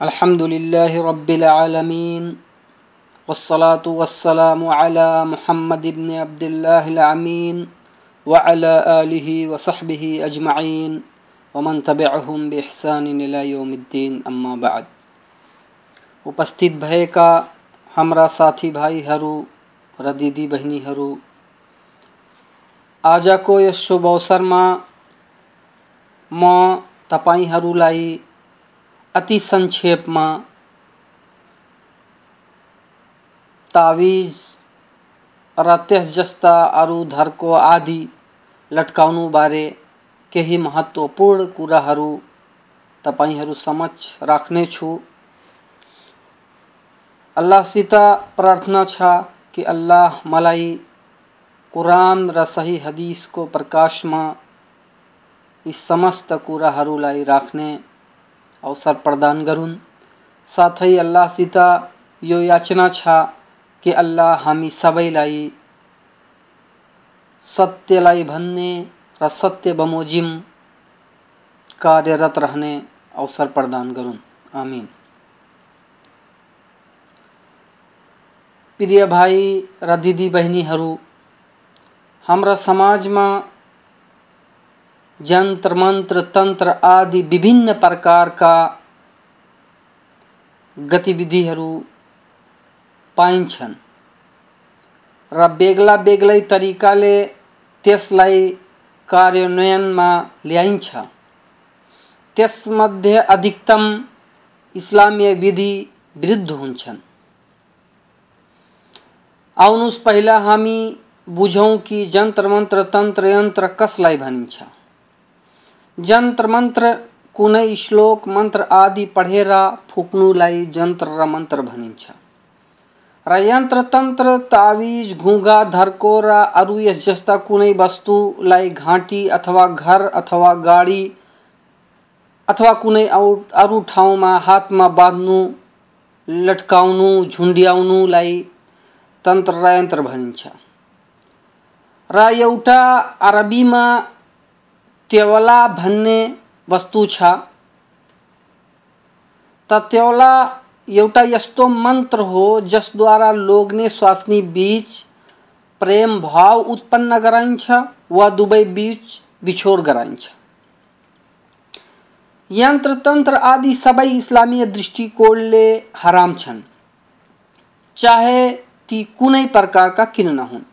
अल्हम्दुलिल्लाहि रब्बिल आलमीन वस्सलातु वस्सलामु अला मुहम्मद इब्न अब्दुल्लाह अमीन व अला आलिहि व सहबिहि अजमईन वमन तबिअहुम बिइहसान इला यौमिद्दीन अम्मा बाद उपस्थित भएका हाम्रा साथीभाइहरू र दिदी बहिनीहरू आजको यस शुभ अवसरमा म तपाईँहरूलाई अति संक्षेपमा ताविज र त्यस जस्ता अरू धर्को आदि लट्काउनुबारे केही महत्त्वपूर्ण कुराहरू तपाईँहरू समक्ष राख्नेछु अल्लाहसित प्रार्थना छ कि अल्लाह मलाई कुरान र सही हदिसको प्रकाशमा यी समस्त कुराहरूलाई राख्ने अवसर प्रदान गरून् साथै अल्लाहसित यो याचना छ कि अल्लाह हामी सबैलाई सत्यलाई भन्ने र सत्य बमोजिम कार्यरत रहने अवसर प्रदान गरून् आमिन। प्रिय भाइ र दिदी बहिनीहरू, हाम्रा समाजमा जंत्र मंत्र, तंत्र आदि विभिन्न प्रकारका गतिविधिहरू पाइन्छन्। र बेग्ला बेग्लै तरिकाले त्यसलाई कार्यान्वयनमा ल्याइन्छ। त्यसमध्ये अधिकतम इस्लामीय विधि विरुद्ध हुन्छन्। आउनुहोस्, पहिला हामी बुझौँ कि जन्त्र मन्त्र तन्त्र यन्त्र कसलाई भनिन्छ। जन्त्र मन्त्र कुनै श्लोक मन्त्र आदि पढेर फुक्नुलाई जन्त्र र मन्त्र भनिन्छ। र यन्त्र तन्त्र ताविज, घुगा, धर्को र अरू यस जस्ता कुनै वस्तुलाई घाँटी अथवा घर अथवा गाडी अथवा कुनै अरू ठाउँमा हातमा बाँध्नु, लट्काउनु, झुन्ड्याउनुलाई तन्त्र र यन्त्र भनिन्छ। र एउटा अरबीमा त्यौला भन्ने वस्तु छ। त त्यौला एउटा यस्तो मन्त्र हो जसद्वारा लोग्ने स्वास्नी बीच प्रेम भाव उत्पन्न गराइन्छ वा दुवै बीच बिछोड गराइन्छ। यन्त्र तन्त्र आदि सबै इस्लामीय दृष्टिकोणले हराम छन्, चाहे ती कुनै प्रकारका किन नहुन्।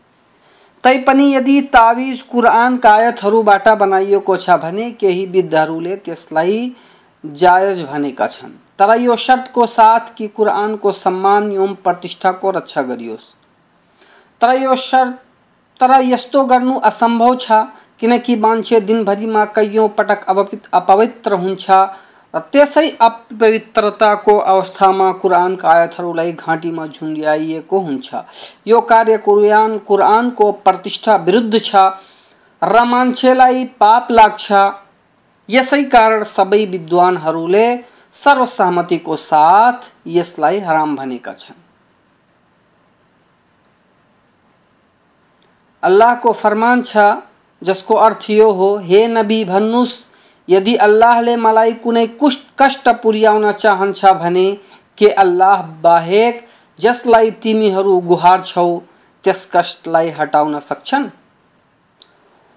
तैपनि यदि ताविज कुरानका आयतहरूबाट बनाइएको छ भने केही विद्धहरूले त्यसलाई जायज़ भनेका छन्। तर यो शर्तको साथ कि कुरानको सम्मान एवं प्रतिष्ठाको रक्षा गरियोस्। तर यो शर्त, तर यस्तो गर्नु असम्भव छ, किनकि मान्छे दिनभरिमा कैयौँ पटक अपवित्र हुन्छ। त्यसै अपवित्रताको अवस्थामा कुरानका आयतहरूलाई घाँटीमा झुन्ड्याइएको हुन्छ। यो कार्य कुरान, कुरानको प्रतिष्ठा विरुद्ध छ र मान्छेलाई पाप लाग्छ। यसै कारण सबै विद्वानहरूले सर्वसहमतिको साथ यसलाई हराम भनेका छन्। अल्लाहको फरमान छ, जसको अर्थ यो हो, हे नबी, भन्नुस्। यदि अल्लाहले मलाई कुनै कुष्ट कष्ट पुर्याउन चाहन्छ भने, के अल्लाह बाहेक जसलाई तिमीहरू गुहार छौ, त्यस कष्टलाई हटाउन सक्छन्?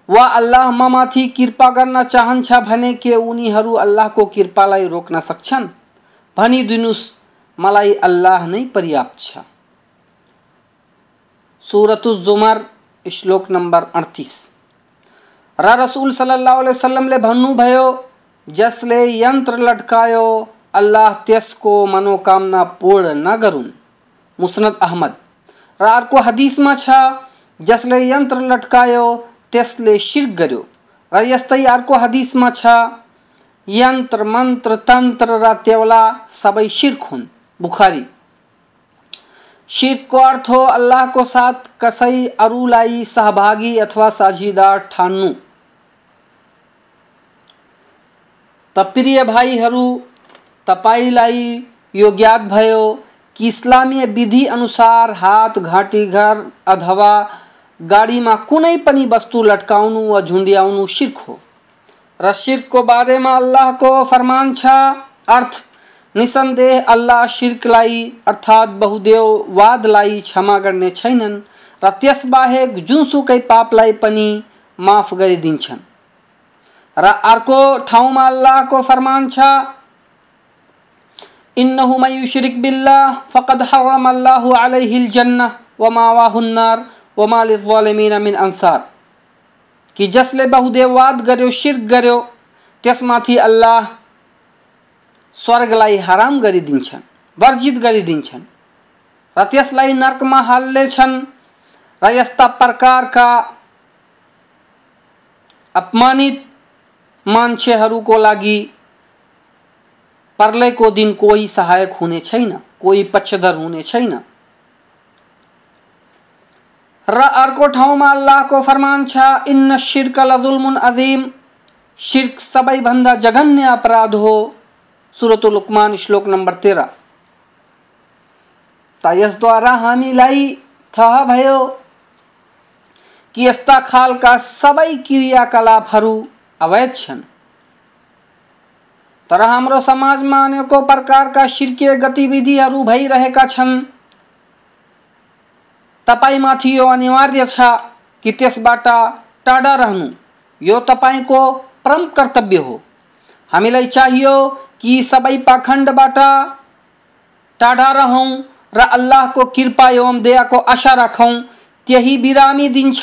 वा अल्लाह ममाथि कृपा गर्न चाहन्छ भने, के उनीहरू अल्लाहको कृपालाई रोक्न सक्छन्? भनिदिनुहोस् मलाई अल्लाह नै पर्याप्त छ। सुरत जुमर, श्लोक नम्बर अडतिस। र रसूल सल्लल्लाहु अलैहि वसल्लमले भन्नुभयो जसले यन्त्र लट्कायो, अल्लाह त्यसको मनोकामना पूर्ण नगरून् मुसनद अहमद। र अर्को हदिसमा छ, जसले यन्त्र लट्कायो, त्यसले शिर्क गर्यो। र यस्तै अर्को हदिसमा छ यन्त्र मन्त्र तन्त्र र तेवला सबै शिर्क हुन्। बुखारी। शिर्कको अर्थ हो अल्लाहको साथ कसै अरूलाई सहभागी अथवा साझीदार ठान्नु। त प्रिय भाइहरू तपाईँलाई यो ज्ञात भयो कि इस्लामीय विधि अनुसार हात, घाँटी, घर अथवा गाडीमा कुनै पनि वस्तु लट्काउनु वा झुन्ड्याउनु शिर्क हो। र शिर्कको बारेमा अल्लाहको फरमान छ, अर्थ, निसन्देह अल्लाह शिर्कलाई अर्थात् बहुदेववादलाई क्षमा गर्ने छैनन् र त्यसबाहेक जुनसुकै पापलाई पनि माफ़ गरिदिन्छन्। र अर्को ठाउँमा फरमान छ, इन्नहु बिल्लाह, फकद हरम व व मिन कि जसले बहुदेववाद गर्यो, शिर्क गर्यो, त्यसमाथि अल्लाह स्वर्गलाई हराम गरिदिन्छन्, वर्जित गरिदिन्छन्, र त्यसलाई नर्कमा हाल्नेछन् र यस्ता प्रकारका अपमानित मान्छेहरूको लागि प्रलयको दिन कोही सहायक हुने छैन, कोही पक्षधर हुने छैन। र अर्को ठाउँमा अल्लाहको फरमान छ, इन्न शिर्क लजुल्मुन अजीम। शिर्क सबैभन्दा जघन्य अपराध हो, सुरत लुकमान श्लोक नम्बर तेह्र त यसद्वारा हामीलाई थाहा भयो कि यस्ता खालका सबै क्रियाकलापहरू अवैध छन् तर हाम्रो समाजमा अनेकौँ प्रकारका शिर्कीय गतिविधिहरू भइरहेका छन्। तपाईँमाथि यो अनिवार्य छ कि त्यसबाट टाढा रहनु। यो तपाईँको परम कर्तव्य हो। हामीलाई चाहियो कि सबै पाखण्डबाट टाढा रहौँ र अल्लाहको कृपा एवं दयाको आशा राखौँ। त्यही बिरामी दिन्छ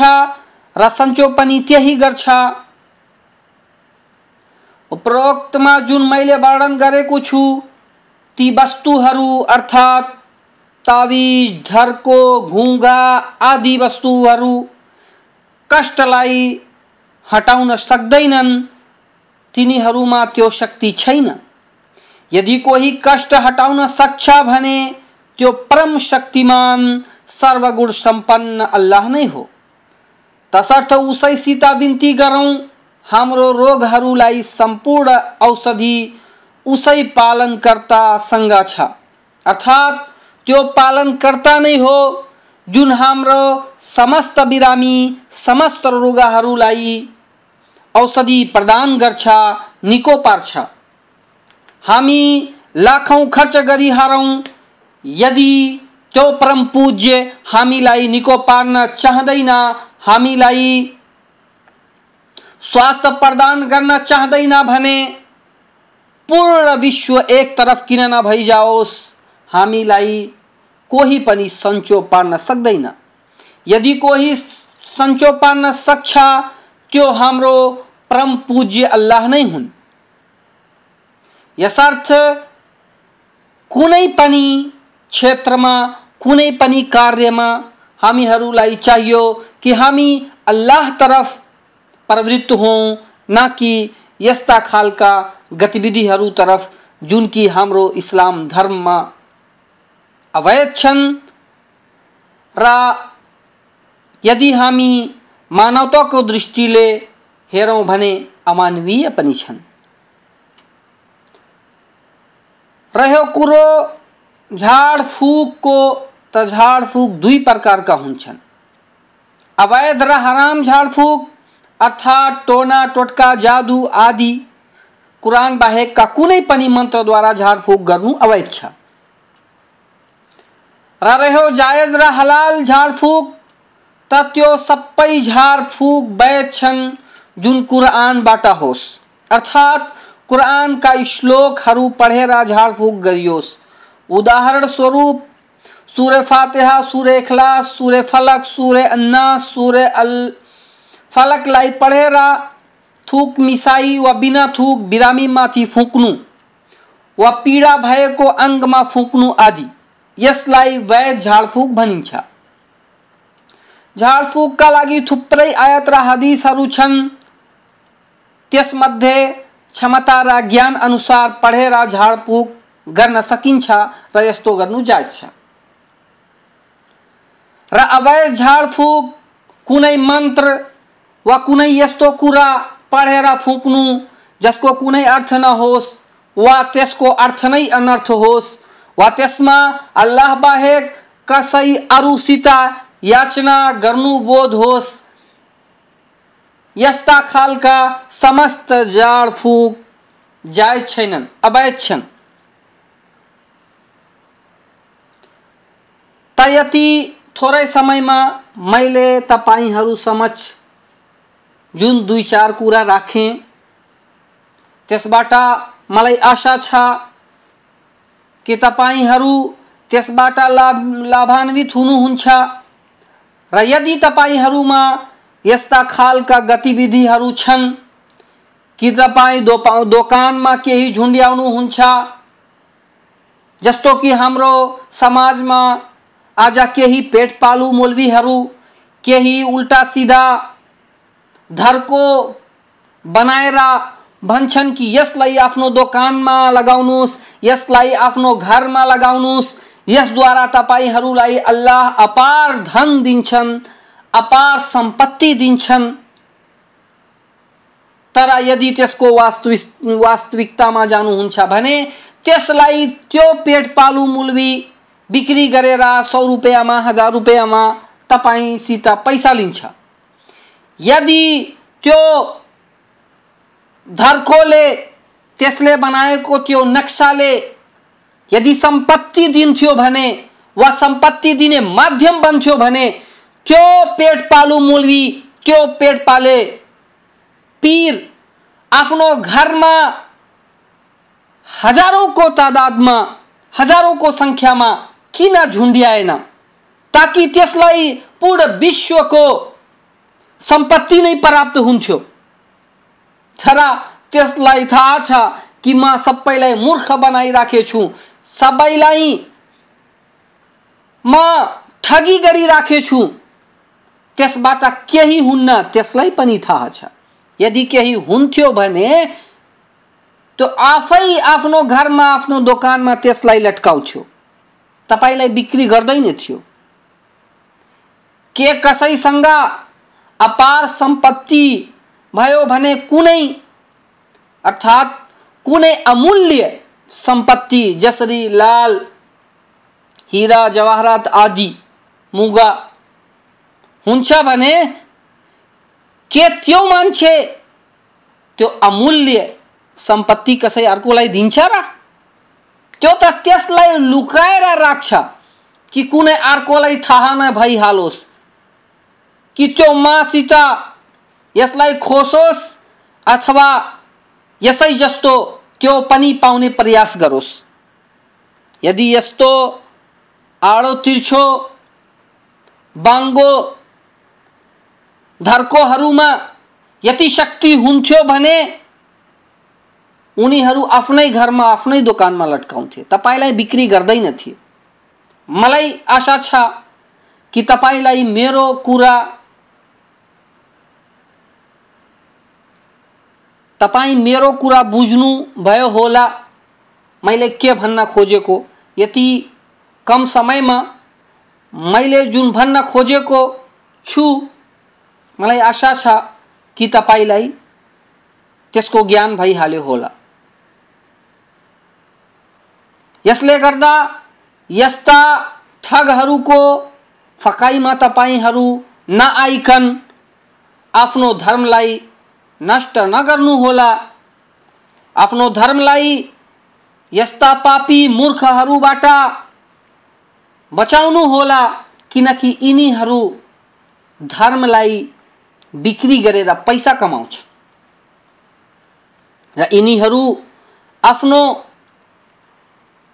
र सन्चो पनि त्यही गर्छ। उपरोक्तमा जुन मैले वर्णन गरेको छु। ती वस्तुहरू अर्थात् ताविज धर्को घुङ्गा आदि वस्तुहरू कष्टलाई हटाउन सक्दैनन्। तिनीहरूमा त्यो शक्ति छैन। यदि कोही कष्ट हटाउन सक्छ भने त्यो परम शक्तिमान सर्वगुण सम्पन्न अल्लाह नै हो। तसर्थ उसैसित बिन्ती गरौँ। हाम्रो रोगहरूलाई सम्पूर्ण औषधि उसै पालनकर्तासँग छ। अर्थात्, त्यो पालनकर्ता नै हो जुन हाम्रो समस्त बिरामी, समस्त रोगहरूलाई औषधि प्रदान गर्छ, निको पार्छ। हामी लाखौँ खर्च गरी हारौँ, यदि त्यो परम पूज्य हामीलाई निको पार्न चाहँदैन, हामीलाई स्वास्थ्य प्रदान गर्न चाहँदैन भने, पूर्ण विश्व एक तरफ़ किन नभइजाओस् हामीलाई कोही पनि सन्चो पार्न सक्दैन। यदि कोही सन्चो पार्न सक्छ, त्यो हाम्रो परम पूज्य अल्लाह नै हुन्। यसर्थ कुनै पनि क्षेत्रमा, कुनै पनि कार्यमा हामीहरूलाई चाहियो कि हामी अल्लाह तरफ़ प्रवृत्त हौँ, न कि यस्ता खालका गतिविधिहरू तरफ़ जुन कि हाम्रो इस्लाम धर्ममा अवैध छन्। र, यदि हामी मानवताको दृष्टिले हेरौँ भने अमानवीय पनि छन्। रह्यो कुरो झाडफुकको त झाडफुक दुई प्रकारका हुन्छन्। अवैध र हराम झाडफुक अर्थात् टोना, टोटका, जादू आदि कुरान बाहेकका कुनै पनि मन्त्रद्वारा झाडफुक गर्नु अवैध छ। र रह्यो जायज़ र हलाल झाडफुक त त्यो सबै झाडफुक वैध छन् जुन कुरानबाट होस्। अर्थात् कुरानका पढेर झाडफुक गरियोस्। उदाहरण स्वरूप, सुरे फातेहा सूर्य इखलास, सुरे फलक सूर्य अन्ना सूर्य अल फलकलाई पढेर, थुक मिसाई वा बिना थुक बिरामीमाथि फुक्नु, वा पीडा भएको अङ्गमा फुक्नु आदि। यसलाई वैध झाडफुक भनिन्छ झाडफुकका लागि थुप्रै आयत र हदिसहरू छन्। त्यसमध्ये क्षमता र ज्ञान अनुसार पढेर झाडफुक गर्न सकिन्छ र यस्तो गर्नु जायज़ छ र अवैध झाडफुक कुनै मन्त्र वा कुनै यस्तो कुरा पढेर फुक्नु जसको कुनै अर्थ नहोस्, वा त्यसको अर्थ नै अनर्थ होस्, वा त्यसमा अल्लाह बाहेक कसै अरूसित याचना गर्नु बोध होस्, यस्ता खालका समस्त जाडफुक जायज़ छैनन्, अवैध छन्। त यति थोरै समयमा मैले तपाईँहरू समक्ष जुन दुई चार कुरा राखेँ त्यसबाट मलाई आशा छ कि तपाईँहरू त्यसबाट लाभ लाभान्वित हुनुहुन्छ। र यदि तपाईँहरूमा यस्ता खालका गतिविधिहरू छन् कि तपाईँ दोपा दोकानमा केही झुन्ड्याउनुहुन्छ जस्तो कि हाम्रो समाजमा आज केही पेटपालु मौलवीहरू केही उल्टा सिधा धर्को बनाएर भन्छन् कि यसलाई आफ्नो दोकानमा लगाउनुहोस् यसलाई आफ्नो घरमा लगाउनुहोस् यसद्वारा तपाईँहरूलाई अल्लाह अपार धन दिन्छन्, अपार संपत्ति दिन्छन्। तर यदि त्यसको वास्तविक, वास्तविकतामा जानुहुन्छ भने, त्यसलाई त्यो पेट पालु मुलवी बिक्री गरेर सौ रुपियाँमा, हज़ार रुपियाँमा तपाईँसित पैसा लिन्छ। यदि त्यो धर्कोले त्यसले बनाएको त्यो नक्साले यदि संपत्ति दिन्थ्यो भने, वा संपत्ति दिने माध्यम बन्थ्यो भने, त्यो पेट पालु मुलवी त्यो पेट पाले पीर आफ्नो घरमा हजारौँको तादादमा, हजारौँको सङ्ख्यामा किन झुन्ड्याएन? ताकि त्यसलाई पूर्ण विश्वको सम्पत्ति नै प्राप्त हुन्थ्यो। तर त्यसलाई थाहा छ कि म सबैलाई मूर्ख बनाइराखेछु। सबैलाई म ठगी गरिराखेछु। त्यसबाट केही हुन्न त्यसलाई पनि थाहा छ। यदि केही हुन्थ्यो भने त्यो आफै आफ्नो घरमा आफ्नो दोकानमा त्यसलाई लट्काउँथ्यो। तपाईँलाई बिक्री गर्दैन थियो। के कसैसँग अपार संपत्ति भयो भने कुनै, अर्थात् कुनै अमूल्य संपत्ति जसरी लाल, हिरा, जवाहरात आदि, मुगा हुन्छ भने के त्यो मान्छे त्यो अमूल्य संपत्ति कसै अर्कोलाई दिन्छ र? त्यो त त्यसलाई लुकाएर राख्छ कि कुनै अर्कोलाई थाहा नभइहालोस्। कि त्यो मासित यसलाई खोसोस् अथवा यसै जस्तो त्यो पनि पाउने प्रयास गरोस्। यदि यस्तो आडो तिर्छो बाङ्गो धर्कोहरूमा यति शक्ति हुन्थ्यो भने उनीहरू आफ्नै घरमा आफ्नै दोकानमा लट्काउँथे। तपाईँलाई बिक्री गर्दैनथे मलाई आशा छ कि तपाईँलाई मेरो कुरा तपाईँ मेरो कुरा बुझ्नु भयो होला। मैले के भन्न खोजेको? यति कम समयमा मैले जुन भन्न खोजेको छु, मलाई आशा छ कि तपाईँलाई त्यसको ज्ञान भइहाल्यो होला। यसले गर्दा यस्ता ठगहरूको फकाइमा तपाईँहरू नआइकन आफ्नो धर्मलाई नष्ट नगर्नुहोला आफ्नो धर्मलाई यस्ता पापी मूर्खहरूबाट बचाउनु होला किनकि यिनीहरू धर्मलाई बिक्री गरेर पैसा कमाउँछ। र यिनीहरू आफ्नो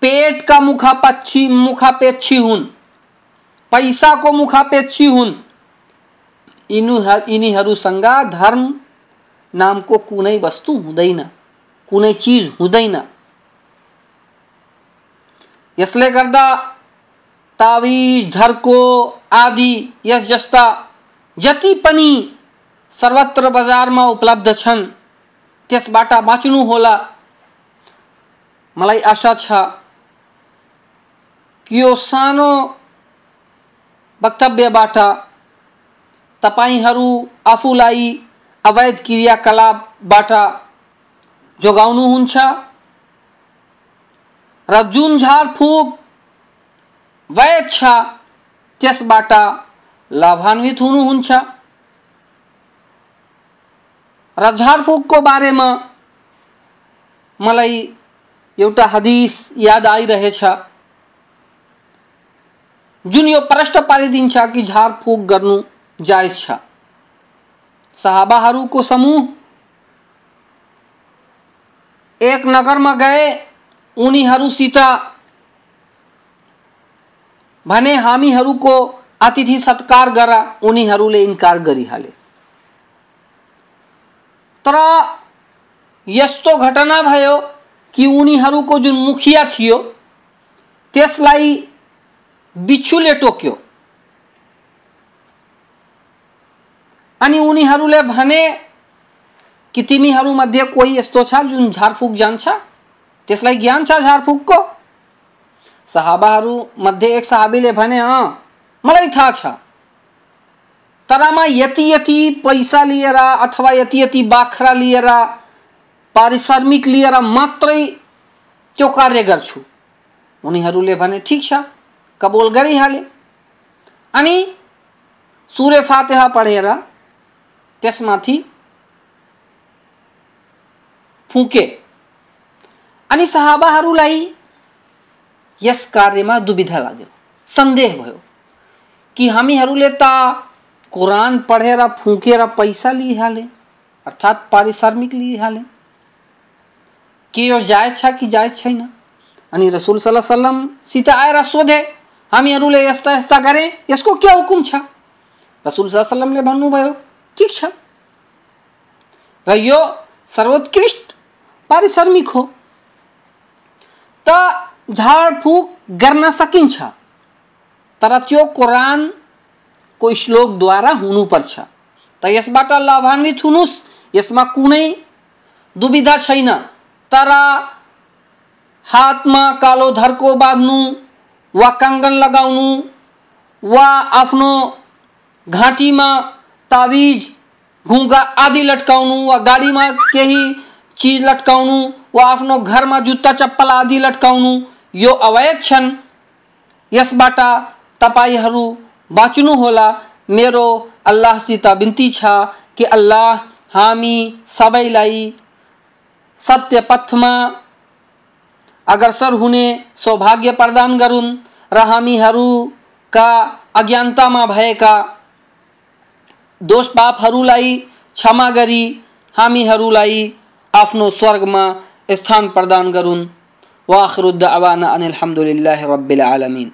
पेटका मुखापक्षी मुखापेक्षी हुन्, पैसाको मुखापेक्षी हुन्। यिनीहरूसँग धर्म नामको कुनै वस्तु हुँदैन कुनै चिज हुँदैन। यसले गर्दा ताविज, धर्को, आदि यस जस्ता जति पनि सर्वत्र बजारमा उपलब्ध छन्, त्यसबाट बाँच्नु होला। मलाई आशा छ कि यो सानो वक्तव्यबाट तपाईँहरू आफूलाई अवैध क्रियाकलापबाट जोगाउनुहुन्छ र जुन झारफुक वैध छ, त्यसबाट लाभान्वित हुनुहुन्छ र झारफुकको बारेमा मलाई एउटा हदिस याद आइरहेछ। जुन यो प्रश्न पारिदिन्छ कि झारफुक गर्नु जायज़ छ। सहाबाहरूको समूह। एक नगरमा गए उनीहरूसित भने हामीहरूको अतिथि सत्कार गर, उनीहरूले इन्कार गरिहाले। तर यस्तो घटना भयो कि उनीहरूको जुन मुखिया थियो, त्यसलाई बिच्छुले टोक्यो। अनि उनीहरूले भने कि तिमीहरूमध्ये कोही यस्तो छ जुन झारफुक जान्छ? त्यसलाई ज्ञान छ झारफुकको? मध्ये एक साहबीले भने, अँ, मलाई थाहा छ। तरमा यति यति पैसा लिएर अथवा यति यति बाख्रा लिएर, पारिश्रमिक लिएर मात्रै त्यो कार्य गर्छु। उनीहरूले भने, ठिक छ, कबोल गरिहाले। अनि सुरे फातेहा पढेर त्यसमाथि फुके। अनि सहाबाहरूलाई यस कार्यमा दुविधा लाग्यो। सन्देह भयो कि हामीहरूले त कुरान पढेर, फुकेर पैसा लिइहाले, अर्थात् पारिश्रमिक लिइहाले। के यो जायज़ छ कि जायज़ छैन? अनि रसुल सल्लाहसित आएर सोधे, हामीहरूले यस्ता यस्ता गरे, यसको के हुकुम छ? रसुल सल्लाहले भन्नुभयो ठिक छ र यो सर्वोत्कृष्ट पारिश्रमिक हो। त झाडफुक गर्न सकिन्छ। तर त्यो कुरानको श्लोकद्वारा हुनुपर्छ त यसबाट लाभान्वित हुनुहोस् यसमा कुनै दुविधा छैन। तर हातमा कालो धर्को बाँध्नु, वा कङ्गन लगाउनु, वा आफ्नो घाँटीमा ताविज घुङ्गा आदि लट्काउनु वा गाडीमा केही चिज लट्काउनु वा आफ्नो घरमा जुत्ता चप्पल आदि लट्काउनु यो अवैध छन्। यसबाट तपाईँहरू बाँच्नुहोला मेरो अल्लाहसित बिन्ती छ कि अल्लाह हामी सबैलाई सत्य पथमा अग्रसर हुने सौभाग्य प्रदान गरून् र हामीहरूका अज्ञानतामा भएका दोष पापहरूलाई क्षमा गरी हामीहरूलाई आफ्नो स्वर्गमा स्थान प्रदान गरून्। वाखरुद्द अवान अनिल रब्बिल आलमीन।